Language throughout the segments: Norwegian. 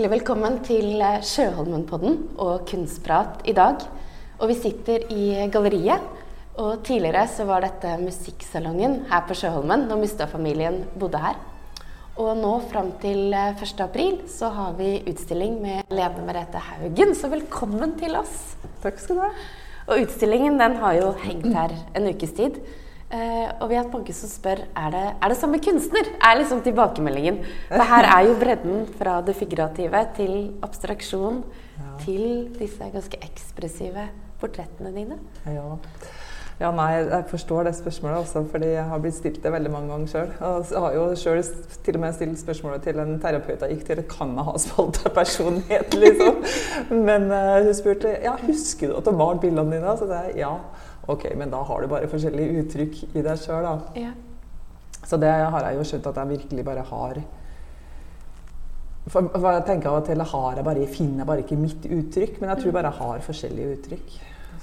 Hjertelig velkommen til eh, Sjøholmenpodden og Kunstprat i dag. Og vi sitter i galleriet. Og tidligere så var dette musikksalongen her på Sjøholmen når Mustad-familien bodde her. Og nå fram til 1. Eh, april så har vi utstilling med Lene Merete Haugen, så velkommen til oss. Takk skal du ha. Og utstillingen den har jo hengt her en ukes tid. Uh, og vi har hatt mange som spør er det er det samme kunstner. er liksom tilbakemeldingen. For her er jo bredden fra det figurative til abstraksjon ja. til disse ganske ekspressive portrettene dine. Ja. Ja. nei, jeg forstår det spørsmålet også, fordi jeg har blitt stilt det veldig mange ganger sjøl. Og jeg har jo sjøl til og med stilt spørsmålet til en terapeut jeg gikk til kan jeg ha spalta personlighet, liksom. Men uh, hun spurte ja, husker du at du malte bildene dine. Så det er ja. Ok, men da har du bare forskjellige uttrykk i deg sjøl, da. Ja. Så det har jeg jo skjønt at jeg virkelig bare har for, for jeg tenker av og til har jeg bare, finner jeg bare ikke mitt uttrykk, men jeg tror mm. bare jeg har forskjellige uttrykk.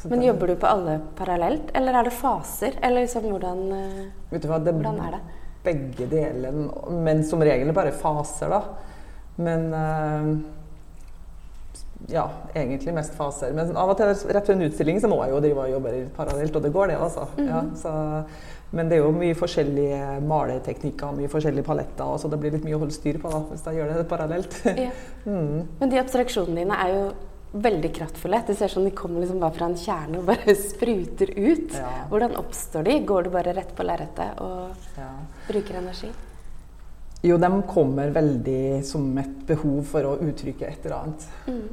Men Jobber du på alle parallelt, eller er det faser? Eller liksom hvordan, eh, vet du hva, det, hvordan er det? Begge deler, men som regel bare faser, da. Men uh, ja, egentlig mest faser. Men av og til rett før en utstilling så må jeg jo drive og jobbe parallelt, og det går, det, altså. Mm -hmm. ja, så, men det er jo mye forskjellige maleteknikker, mye forskjellige paletter, så det blir litt mye å holde styr på da, hvis jeg gjør det parallelt. Ja. mm. Men de abstraksjonene dine er jo veldig kraftfulle. Det ser ut som de kommer liksom bare fra en kjerne og bare spruter ut. Ja. Hvordan oppstår de? Går du bare rett på lerretet og ja. bruker energi? Jo, de kommer veldig som et behov for å uttrykke et eller annet. Mm.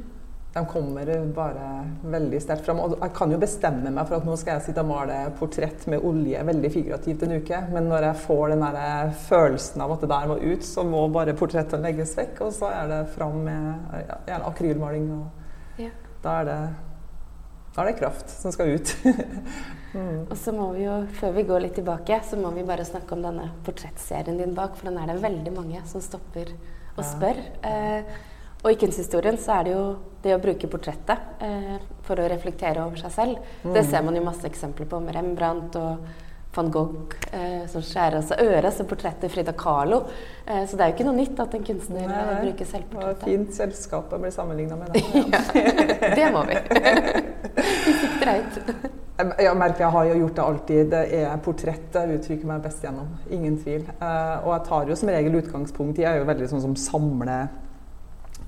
De kommer bare veldig sterkt fram. Og jeg kan jo bestemme meg for at nå skal jeg sitte og male portrett med olje veldig figurativt en uke, men når jeg får den der følelsen av at det der må ut, så må bare portrettene legges vekk, og så er det fram med gjerne akrylmaling. Og ja. da, er det, da er det kraft som skal ut. mm. Og så må vi jo, før vi går litt tilbake, så må vi bare snakke om denne portrettserien din bak, for den er det veldig mange som stopper og spør. Ja. Eh, og i kunsthistorien så er det jo det å bruke portrettet eh, for å reflektere over seg selv. Mm. Det ser man jo masse eksempler på med Rembrandt og van Gogh eh, som skjærer av seg øret, så portrettet Frida Kahlo. Eh, så det er jo ikke noe nytt at en kunstner nei, nei. bruker selvportrettet. Fint selskap å bli sammenligna med. deg. ja. det må vi. vi sikter høyt. Jeg merker jeg har jo gjort det alltid. Det er portrettet jeg uttrykker meg best gjennom. Ingen tvil. Og jeg tar jo som regel utgangspunkt i Jeg er jo veldig sånn som samler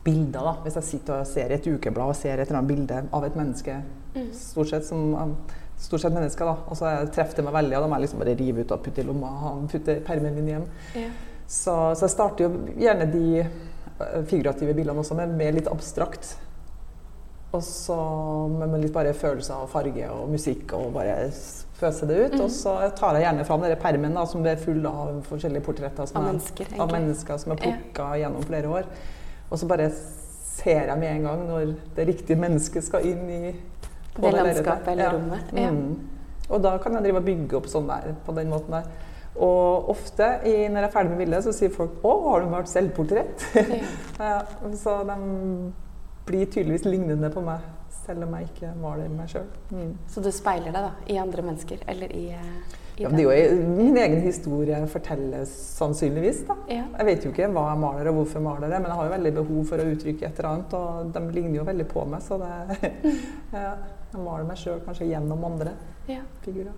bilder. da. Hvis jeg sitter og ser et ukeblad og ser et eller annet bilde av et menneske, mm. stort sett som stort sett mennesker, da. Og så treffer det meg veldig, og da må jeg liksom bare rive ut og putte i lomma og putte permen min hjem. Ja. Så, så, jeg starter jo gjerne de uh, figurative bildene også med, med litt abstrakt. Og så med, litt bare følelser og farge og musikk og bare føse det ut. Mm. Og så tar jeg gjerne fram denne permen da, som er full av forskjellige portretter av, mennesker, av mennesker som er plukka ja. gjennom flere år. Og så bare ser jeg med en gang når det riktige mennesket skal inn i det landskapet eller ja. rommet. Ja. Mm. Og da kan jeg drive og bygge opp sånn der, på den måten der. Og ofte i, når jeg er ferdig med bildet, så sier folk 'Å, har du malt selvportrett?' Ja. så de blir tydeligvis lignende på meg, selv om jeg ikke maler meg sjøl. Mm. Så du speiler deg da i andre mennesker, eller i uh ja, det er jo min egen historie fortelles sannsynligvis. da. Ja. Jeg vet jo ikke hva jeg maler og hvorfor jeg maler det, men jeg har jo veldig behov for å uttrykke et eller annet, og de ligner jo veldig på meg, så det, ja, jeg maler meg sjøl kanskje gjennom andre ja. figurer.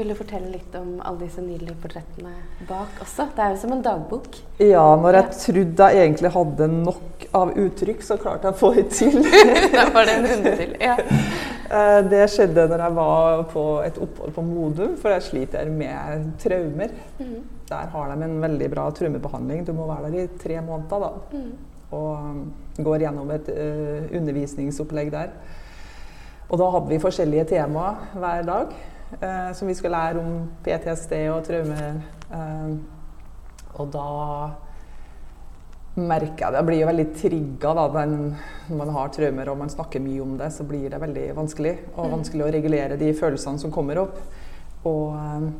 Vil du fortelle litt om alle disse nydelige portrettene bak også? Det er jo som en dagbok. Ja, når jeg trodde jeg egentlig hadde nok av uttrykk, så klarte jeg å få det til. da var det en runde til, ja. Eh, det skjedde når jeg var på et opphold på Modum, for jeg sliter med traumer. Mm. Der har de en veldig bra traumebehandling. Du må være der i tre måneder, da. Mm. Og går gjennom et uh, undervisningsopplegg der. Og da hadde vi forskjellige temaer hver dag uh, som vi skulle lære om PTSD og traumer. Uh, og da merker jeg det. Jeg blir jo veldig trigga når man har traumer og man snakker mye om det. Så blir det veldig vanskelig. Og mm. vanskelig å regulere de følelsene som kommer opp. Og, eh,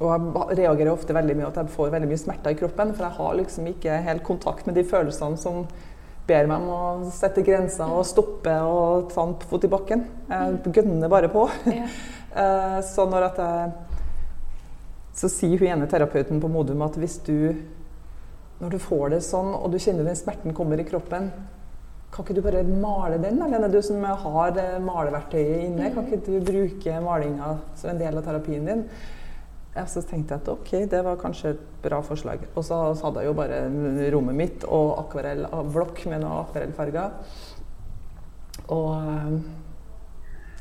og jeg reagerer ofte veldig mye at jeg får veldig mye smerter i kroppen. For jeg har liksom ikke helt kontakt med de følelsene som ber meg om å sette grenser og stoppe og ta en fot i bakken. Jeg mm. gønner bare på. Ja. Eh, så når at jeg Så sier hun ene terapeuten på Modum at hvis du når du får det sånn, og du kjenner den smerten kommer i kroppen, kan ikke du bare male den, Lene? Du som har eh, maleverktøyet inne, kan ikke du bruke malinga som en del av terapien din? Ja, så tenkte jeg at ok, det var kanskje et bra forslag. Og så hadde jeg jo bare rommet mitt og akvarell blokk med noen akvarellfarger. Og uh,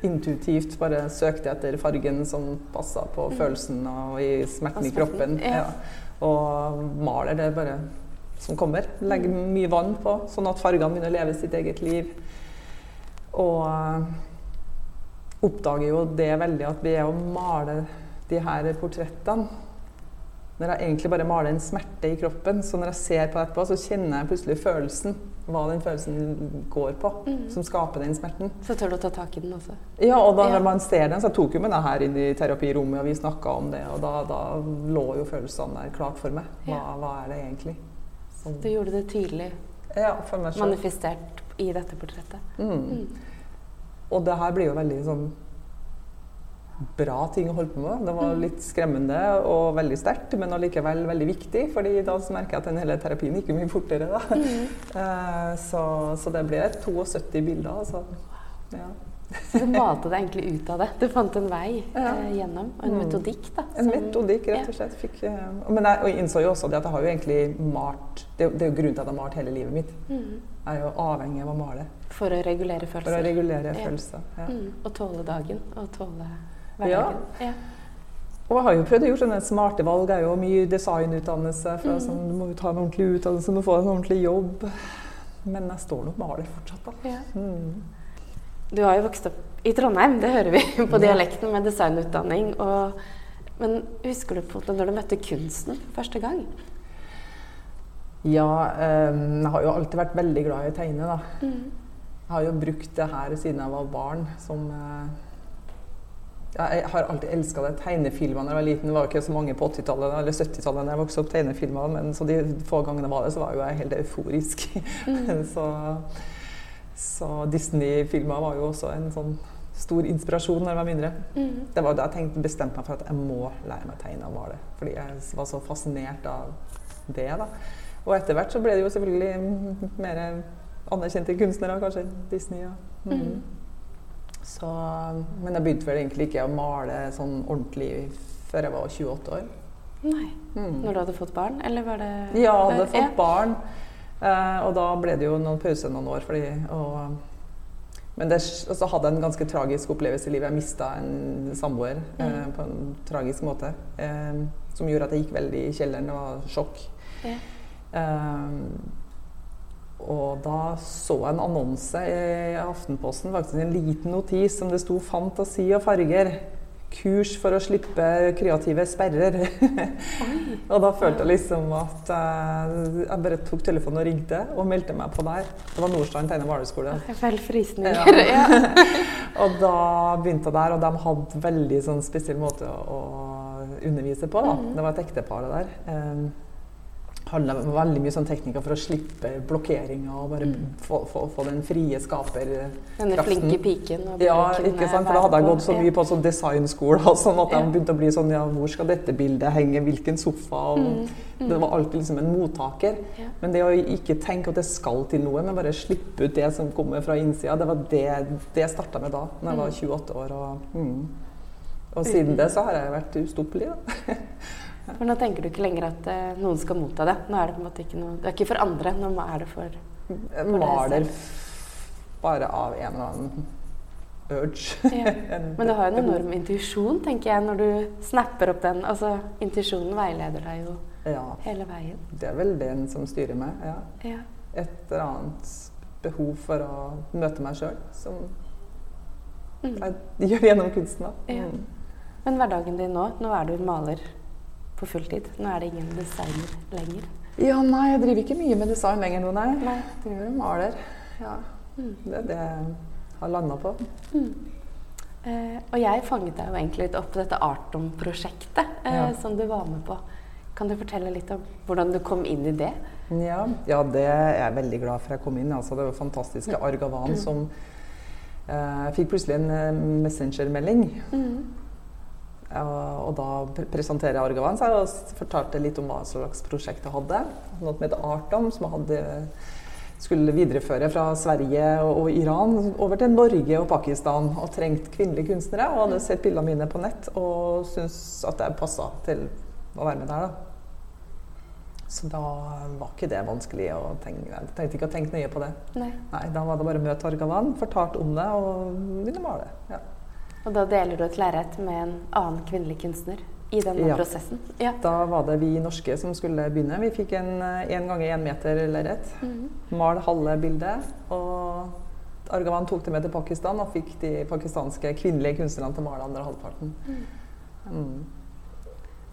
intuitivt bare søkte jeg etter fargen som passa på mm. følelsen og i smerten i kroppen. Ja. Og maler det bare som kommer. Legger mm. mye vann på, sånn at fargene begynner å leve sitt eget liv. Og uh, oppdager jo det veldig at ved å male de her portrettene Når jeg egentlig bare maler en smerte i kroppen, så når jeg ser på det etterpå, så kjenner jeg plutselig følelsen. Hva den følelsen går på, mm. som skaper den smerten. Så tør du å ta tak i den også? Ja, og da ja. man ser den, så jeg tok jo med det her inn i terapirommet, og vi snakka om det, og da, da, lå jo følelsene der klart for meg. Hva, ja. hva er det egentlig? Som, du gjorde det tydelig ja, for meg selv. manifestert i dette portrettet. Mm. Mm. Og det her blir jo veldig sånn bra ting å holde på med. Det var mm. litt skremmende og veldig sterkt, men allikevel veldig viktig. fordi da merker jeg at den hele terapien gikk mye fortere. da. Mm. Uh, så, så, det ble 72 bilder. altså. Ja. Så du malte deg egentlig ut av det? Du fant en vei ja. eh, gjennom? Og en mm. metodikk? da. En metodikk, rett og slett. Fikk, uh, men jeg, og innså jo også det at jeg har jo egentlig malt Det, det er jo grunnen til at jeg har malt hele livet mitt. Mm. Jeg er jo avhengig av å male. For å regulere følelser? For å regulere ja. følelser, ja. Mm. Og tåle dagen. Og tåle hverdagen. Ja. Og jeg har jo prøvd å gjøre sånne smarte valg. Jeg har jo mye designutdannelse. For mm. sånn, du må jo ta en ordentlig utdannelse, du må få en ordentlig jobb. Men jeg står nok maler fortsatt, da. Ja. Mm. Du har jo vokst opp i Trondheim, det hører vi på dialekten, med designutdanning. Og, men husker du på når du møtte kunsten første gang? Ja, um, jeg har jo alltid vært veldig glad i å tegne, da. Mm. Jeg har jo brukt det her siden jeg var barn. som... Uh, jeg har alltid elska det. Tegnefilmer da jeg var liten. Det var ikke så mange på 80-tallet eller 70-tallet da jeg vokste opp tegnefilmer, men så de få gangene var det, så var jo jeg helt euforisk. Mm. så, så Disney-filmer var jo også en sånn stor inspirasjon da jeg var mindre. Mm. Det var da jeg tenkte, bestemte meg for at jeg må lære meg tegne og male. Fordi jeg var så fascinert av det. da. Og etter hvert så ble det jo selvfølgelig mer anerkjente kunstnere, kanskje. Disney. Ja. Mm. mm. Så, men jeg begynte vel egentlig ikke å male sånn ordentlig før jeg var 28 år. Nei. Mm. Når du hadde fått barn, eller var det Ja, jeg hadde fått ja. barn. Eh, og da ble det jo noen pause noen år. Fordi, og, men det, og så hadde jeg en ganske tragisk opplevelse i livet. Jeg mista en samboer mm. eh, på en tragisk måte. Eh, som gjorde at jeg gikk veldig i kjelleren. Det var sjokk. Ja. Eh, og da så jeg en annonse i Aftenposten, faktisk en liten notis som det sto 'Fantasi og farger'. Kurs for å slippe kreative sperrer. og da følte jeg liksom at uh, jeg bare tok telefonen og ringte og meldte meg på der. Det var Nordstrand tegne- og frysninger. Ja. og da begynte jeg der, og de hadde veldig sånn spesiell måte å, å undervise på. Da. Mm. Det var et ektepar, det der. Um, handla veldig mye sånn teknikker for å slippe blokkeringer og bare mm. få, få, få, den frie skaperkraften. Denne flinke piken. ja, ikke sant? For da hadde jeg gått så mye på sånn designskole sånn at jeg begynte å bli sånn Ja, hvor skal dette bildet henge? Hvilken sofa? Og mm. Mm. Det var alltid liksom en mottaker. Ja. Men det å ikke tenke at det skal til noe, men bare slippe ut det som kommer fra innsida, det var det, det starta med da når jeg var 28 mm. år. Og, mm. og siden det så har jeg vært ustoppelig. da. For nå tenker du ikke lenger at uh, noen skal motta det. Nå er det på en måte ikke noe Det er ikke for andre, nå er det for, for Maler bare av en eller annen urge. Ja. Men du har en enorm intuisjon, tenker jeg, når du snapper opp den. Altså, Intuisjonen veileder deg jo ja. hele veien. Det er vel den som styrer meg, ja. ja. Et eller annet behov for å møte meg sjøl, som mm. jeg gjør gjennom kunsten. da. Mm. Men hverdagen din nå, nå er du maler på fulltid. Nå er det ingen designer lenger. Ja, nei, jeg driver ikke mye med design lenger nå, nei. nei. Jeg driver og maler. Ja. Mm. Det er det jeg har landa på. Mm. Eh, og jeg fanget deg jo egentlig litt opp på dette Artom-prosjektet eh, ja. som du var med på. Kan du fortelle litt om hvordan du kom inn i det? Ja, ja det er jeg veldig glad for jeg kom inn. Altså, det var fantastiske mm. Argavan som eh, fikk plutselig en eh, messengermelding. Mm og da presenterer jeg Argavan seg og fortalte litt om hva slags prosjekt jeg hadde. Noe heter Artom, som jeg hadde, skulle videreføre fra Sverige og, og, Iran over til Norge og Pakistan. Og trengt kvinnelige kunstnere. Og hadde sett bildene mine på nett og syntes at jeg passa til å være med der. da. Så da var ikke det vanskelig å tenke. Jeg tenkte ikke å tenke nøye på det. Nei. Nei, Da var det bare å møte Argavan, fortalt om det og begynne å male. Ja. Og da deler du et lerret med en annen kvinnelig kunstner i denne Ja. prosessen? Ja. Da var det vi norske som skulle begynne. Vi fikk en én ganger én meter lerret. Mhm. Mal halve bildet. Og Argavan tok det med til Pakistan og fikk de pakistanske kvinnelige kunstnerne til å male andre halvparten. Mm.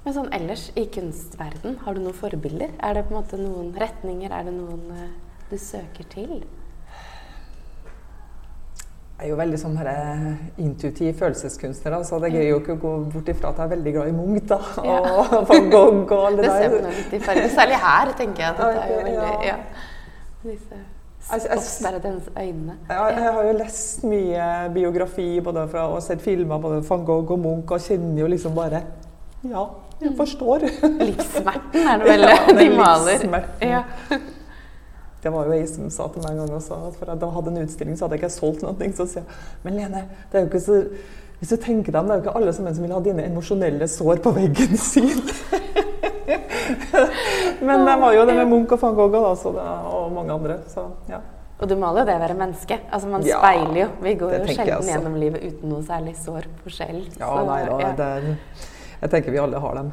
Men sånn ellers i kunstverden, har du noen forbilder? Er det på en måte noen retninger? Er det noen eh, du søker til? Er jo veldig sånn eh, intuitiv følelseskunstner, så det er gøy å gå bort ifra at jeg er veldig glad i Munch da, Ja. og van Gogh og alle Det ser der. man litt i fargen. Særlig her, tenker jeg. at det dette er jo veldig, ja. ja. Disse oppsperrede hennes øyne. Jeg, har jo lest mye biografi både fra, og sett filmer både van Gogh og Munch og kjenner jo liksom bare Ja, jeg forstår. Livssmerten er det vel Ja, de maler. Ja. Det var jo ei som sa til meg en gang også, for da jeg hadde en utstilling, så hadde jeg ikke solgt noe. Så sier jeg men Lene, det er jo ikke så hvis du tenker deg om, det er jo ikke alle som, som vil ha dine emosjonelle sår på veggen sin. men det var jo det med Munch og van Gogh da, så det, og mange andre. Så ja. Og du maler jo det å være menneske. Altså Man Ja, speiler jo. Vi går jo sjelden gjennom livet uten noe særlig sår på skjell. ja, nei da. ja, Det, jeg tenker vi alle har dem.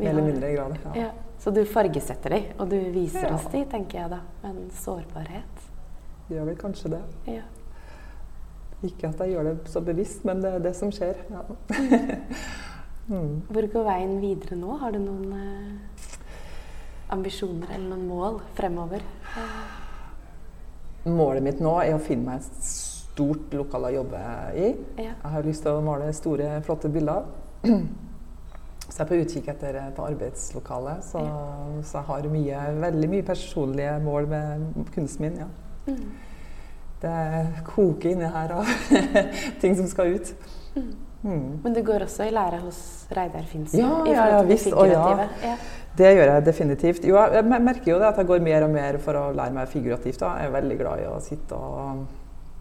Mer eller mindre grad. Ja. ja. Så du fargesetter dem, og du viser Ja. oss dem, tenker jeg da. En sårbarhet. Gjør vel kanskje det. Ja. Ikke at jeg gjør det så bevisst, men det er det som skjer. Ja. mm. Hvor går veien videre nå? Har du noen eh, ambisjoner eller noen mål fremover? Målet mitt nå er å finne meg et stort lokal å jobbe i. Ja. Jeg har lyst til å male store, flotte bilder. Så jeg er på utkikk etter et arbeidslokale. Så, så jeg har mye, veldig mye personlige mål med kunsten min. Ja. Mm. Det koker inni her av ting som skal ut. Mm. Mm. Men du går også i lære hos Reidar Finsen? Ja, ja, ja, visst. Ja. figurative? Ja. Det gjør jeg definitivt. Jo, jeg merker jo det at jeg går mer og mer for å lære meg figurativt. Da. Jeg er veldig glad i å sitte og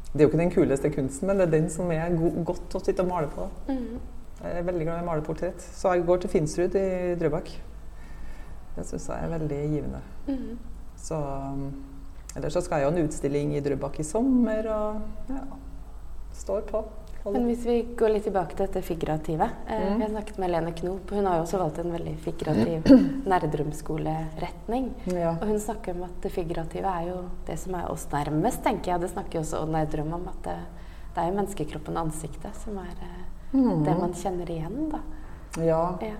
Det er jo ikke den kuleste kunsten, men det er den som er go godt å sitte og male på. Mm. Jeg er veldig glad i å male portrett. Så jeg går til Finnsrud i Drøbak. Det syns jeg er veldig givende. Mm. Så um, Ellers så skal jeg jo en utstilling i Drøbak i sommer, og ja Står på. Men hvis vi går litt tilbake til dette figurative. Eh, Mm. Vi har snakket med Lene Knop. Hun har jo også valgt en veldig figurativ Nerdrum-skoleretning. Ja. Og hun snakker om at det figurative er jo det som er oss nærmest, tenker jeg. Det snakker jo også Odd Nerdrum om, at det, det er jo menneskekroppen og ansiktet som er eh, Mm. det man kjenner igjen, da. ja. Ja.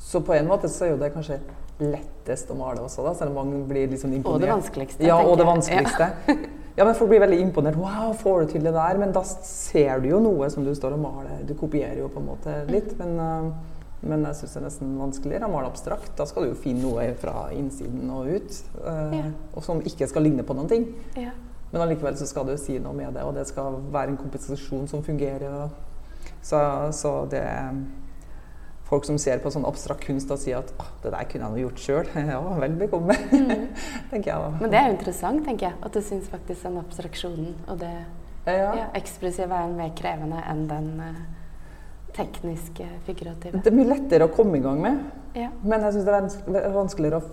Så på en måte så er jo det kanskje lettest å male også, da, selv om man blir liksom imponert. Og det vanskeligste. Ja, og det vanskeligste. Ja. men folk blir veldig imponert. Wow, får du til det der? Men da ser du jo noe som du står og maler. Du kopierer jo på en måte litt, men, uh, men jeg syns det er nesten vanskeligere å male abstrakt. Da skal du jo finne noe fra innsiden og ut, Ja. og som ikke skal ligne på noen ting. Ja. Men allikevel så skal du si noe med det, og det skal være en kompensasjon som fungerer. Så, så det Folk som ser på sånn abstrakt kunst og sier at «Åh, det der kunne jeg nå gjort sjøl. Ja, vel bekomme, tenker jeg da. Men det er jo interessant, tenker jeg. At du syns faktisk den abstraksjonen og det ja. ja, ekspressive er mer krevende enn den eh, tekniske figurative. Det er mye lettere å komme i gang med, Ja. men jeg syns det er vans- vanskeligere å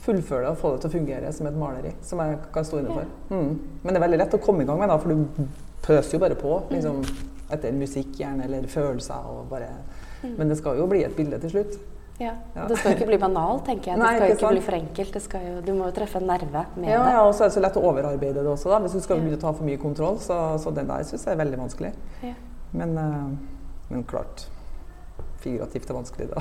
fullføre det og få det til å fungere som et maleri. Som jeg kan stå inne for. Mm. Men det er veldig lett å komme i gang med, da, for du pøser jo bare på. Liksom, etter musikk gjerne, eller følelser. Og bare. Men det skal jo bli et bilde til slutt. Ja. Ja. Det skal jo ikke bli banalt, tenker jeg. Det Nei, skal jo ikke sant? bli for enkelt. Det jo, du må jo treffe en nerve med Ja, det. ja, og så er det så lett å overarbeide det også, da, hvis du skal Ja. begynne å ta for mye kontroll. Så, så den der syns jeg er veldig vanskelig. Ja. Men, eh, men klart Figurativt er vanskelig, da.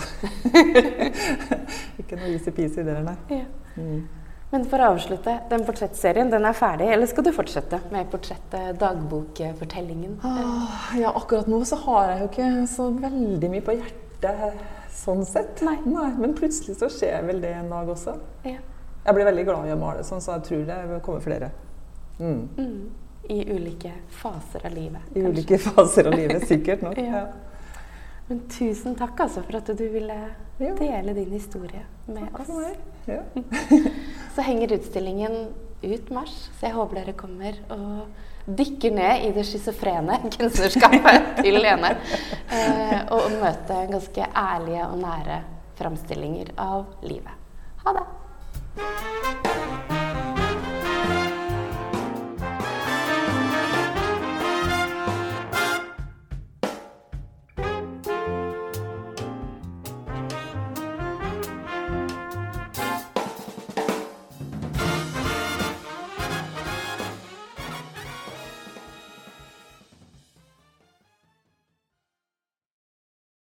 Ikke noe easy-peasy der, nei. Ja. Mm. Men for å avslutte, den portrettserien den er ferdig, eller skal du fortsette med portrettet, dagbokfortellingen? Ah, ja, akkurat nå så har jeg jo ikke så veldig mye på hjertet sånn sett. Nei. Men plutselig så skjer vel det en dag også. Ja. Jeg blir veldig glad i å male sånn, så jeg tror det vil komme flere. Mm. Mm. I ulike faser av livet. Kanskje. I ulike faser av livet, sikkert nok. Ja. ja. Men tusen takk altså for at du ville dele din historie med Takk oss. for meg. Ja. Så henger utstillingen ut mars, så jeg håper dere kommer og dykker ned i det schizofrene kunstnerskapet til Lene. Eh, og møte ganske ærlige og nære framstillinger av livet. Ha det!